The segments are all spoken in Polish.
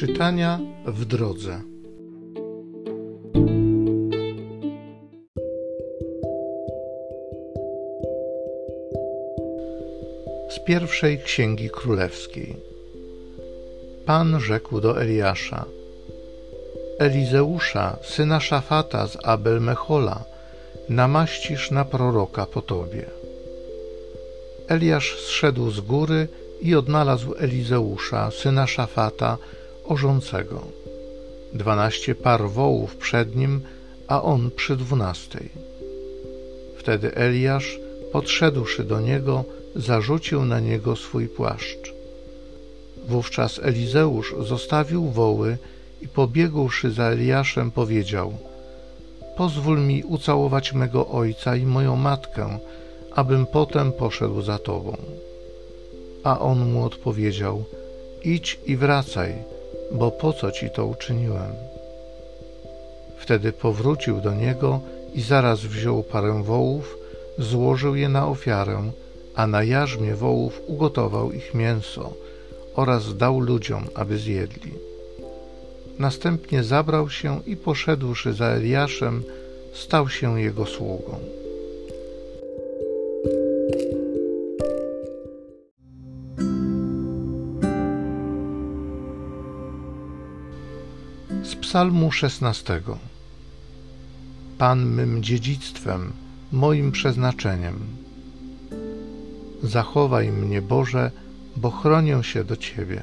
Czytania w drodze. Z pierwszej księgi królewskiej. Pan rzekł do Eliasza: Elizeusza, syna Szafata z Abel Mechola, namaścisz na proroka po tobie. Eliasz zszedł z góry i odnalazł Elizeusza, syna Szafata, orzącego. Dwanaście par wołów przed nim, a on przy dwunastej. Wtedy Eliasz, podszedłszy do niego, zarzucił na niego swój płaszcz. Wówczas Elizeusz zostawił woły i pobiegłszy za Eliaszem powiedział Pozwól mi ucałować mego ojca i moją matkę, abym potem poszedł za tobą. A on mu odpowiedział Idź i wracaj, bo po co ci to uczyniłem? Wtedy powrócił do niego i zaraz wziął parę wołów, złożył je na ofiarę, a na jarzmie wołów ugotował ich mięso oraz dał ludziom, aby zjedli. Następnie zabrał się i poszedłszy za Eliaszem, stał się jego sługą. Psalmu szesnastego. Pan mym dziedzictwem, moim przeznaczeniem. Zachowaj mnie, Boże, bo chronię się do Ciebie.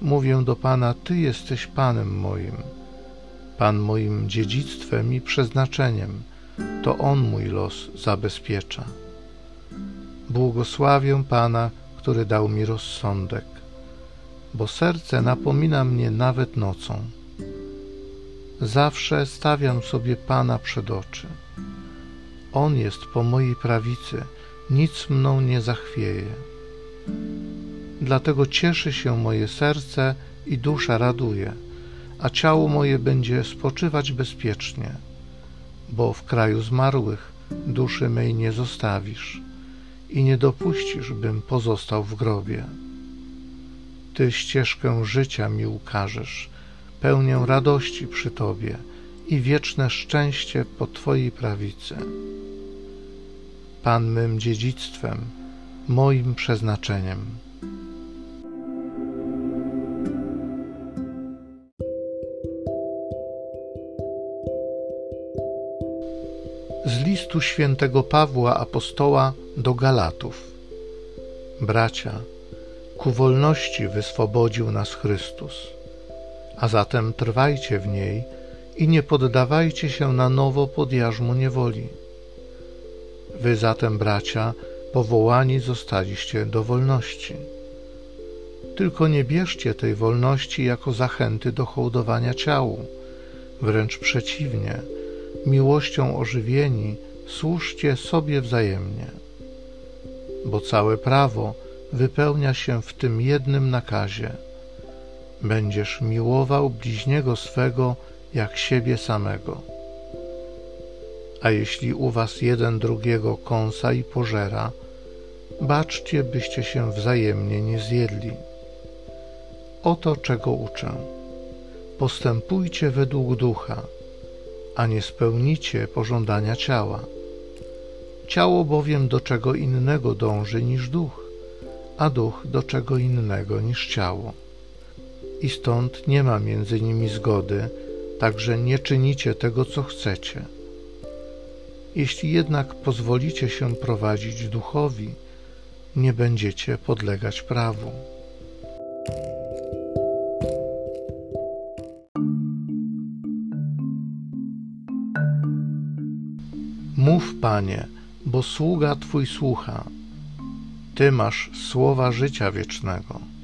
Mówię do Pana, Ty jesteś Panem moim, Pan moim dziedzictwem i przeznaczeniem, to On mój los zabezpiecza. Błogosławię Pana, który dał mi rozsądek, bo serce napomina mnie nawet nocą. Zawsze stawiam sobie Pana przed oczy. On jest po mojej prawicy, nic mną nie zachwieje. Dlatego cieszy się moje serce i dusza raduje, a ciało moje będzie spoczywać bezpiecznie, bo w kraju zmarłych duszy mej nie zostawisz i nie dopuścisz, bym pozostał w grobie. Ty ścieżkę życia mi ukażesz, pełnię radości przy Tobie i wieczne szczęście po Twojej prawicy. Pan mym dziedzictwem, moim przeznaczeniem. Z listu świętego Pawła apostoła do Galatów. Bracia, ku wolności wyswobodził nas Chrystus, a zatem trwajcie w niej i nie poddawajcie się na nowo pod jarzmo niewoli. Wy zatem, bracia, powołani zostaliście do wolności. Tylko nie bierzcie tej wolności jako zachęty do hołdowania ciału, wręcz przeciwnie, miłością ożywieni, służcie sobie wzajemnie. Bo całe prawo wypełnia się w tym jednym nakazie: będziesz miłował bliźniego swego jak siebie samego. A jeśli u was jeden drugiego kąsa i pożera, baczcie, byście się wzajemnie nie zjedli. Oto czego uczę. Postępujcie według ducha, a nie spełnicie pożądania ciała. Ciało bowiem do czego innego dąży niż duch, a duch do czego innego niż ciało. I stąd nie ma między nimi zgody, także nie czynicie tego, co chcecie. Jeśli jednak pozwolicie się prowadzić duchowi, nie będziecie podlegać prawu. Mów, Panie, bo sługa Twój słucha. Ty masz słowa życia wiecznego.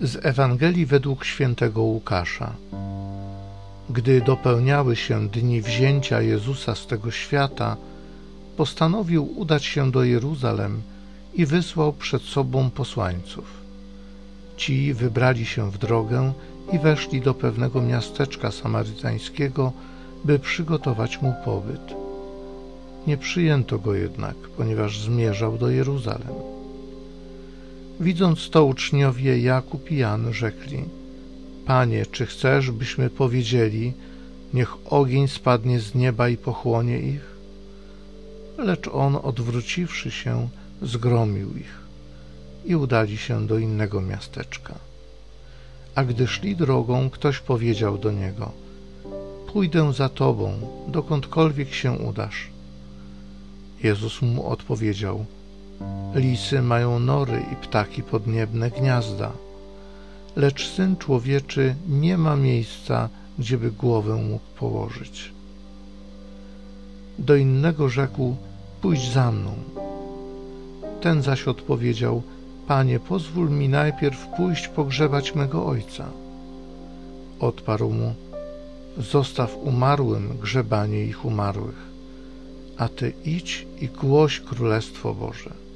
Z Ewangelii według świętego Łukasza. Gdy dopełniały się dni wzięcia Jezusa z tego świata, postanowił udać się do Jeruzalem i wysłał przed sobą posłańców. Ci wybrali się w drogę i weszli do pewnego miasteczka samarytańskiego, by przygotować mu pobyt. Nie przyjęto go jednak, ponieważ zmierzał do Jeruzalem. Widząc to uczniowie Jakub i Jan rzekli: Panie, czy chcesz, byśmy powiedzieli, niech ogień spadnie z nieba i pochłonie ich? Lecz on, odwróciwszy się, zgromił ich i udali się do innego miasteczka. A gdy szli drogą, ktoś powiedział do niego: Pójdę za tobą, dokądkolwiek się udasz. Jezus mu odpowiedział: Lisy mają nory i ptaki podniebne gniazda, lecz syn człowieczy nie ma miejsca, gdzieby głowę mógł położyć. Do innego rzekł: Pójdź za mną. Ten zaś odpowiedział: Panie, pozwól mi najpierw pójść pogrzebać mego ojca. Odparł mu: Zostaw umarłym grzebanie ich umarłych, a ty idź i głoś królestwo Boże.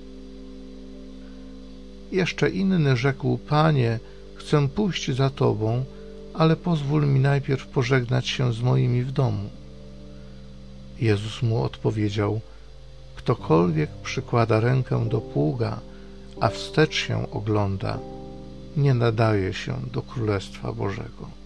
Jeszcze inny rzekł: Panie, chcę pójść za tobą, ale pozwól mi najpierw pożegnać się z moimi w domu. Jezus mu odpowiedział: Ktokolwiek przykłada rękę do pługa, a wstecz się ogląda, nie nadaje się do Królestwa Bożego.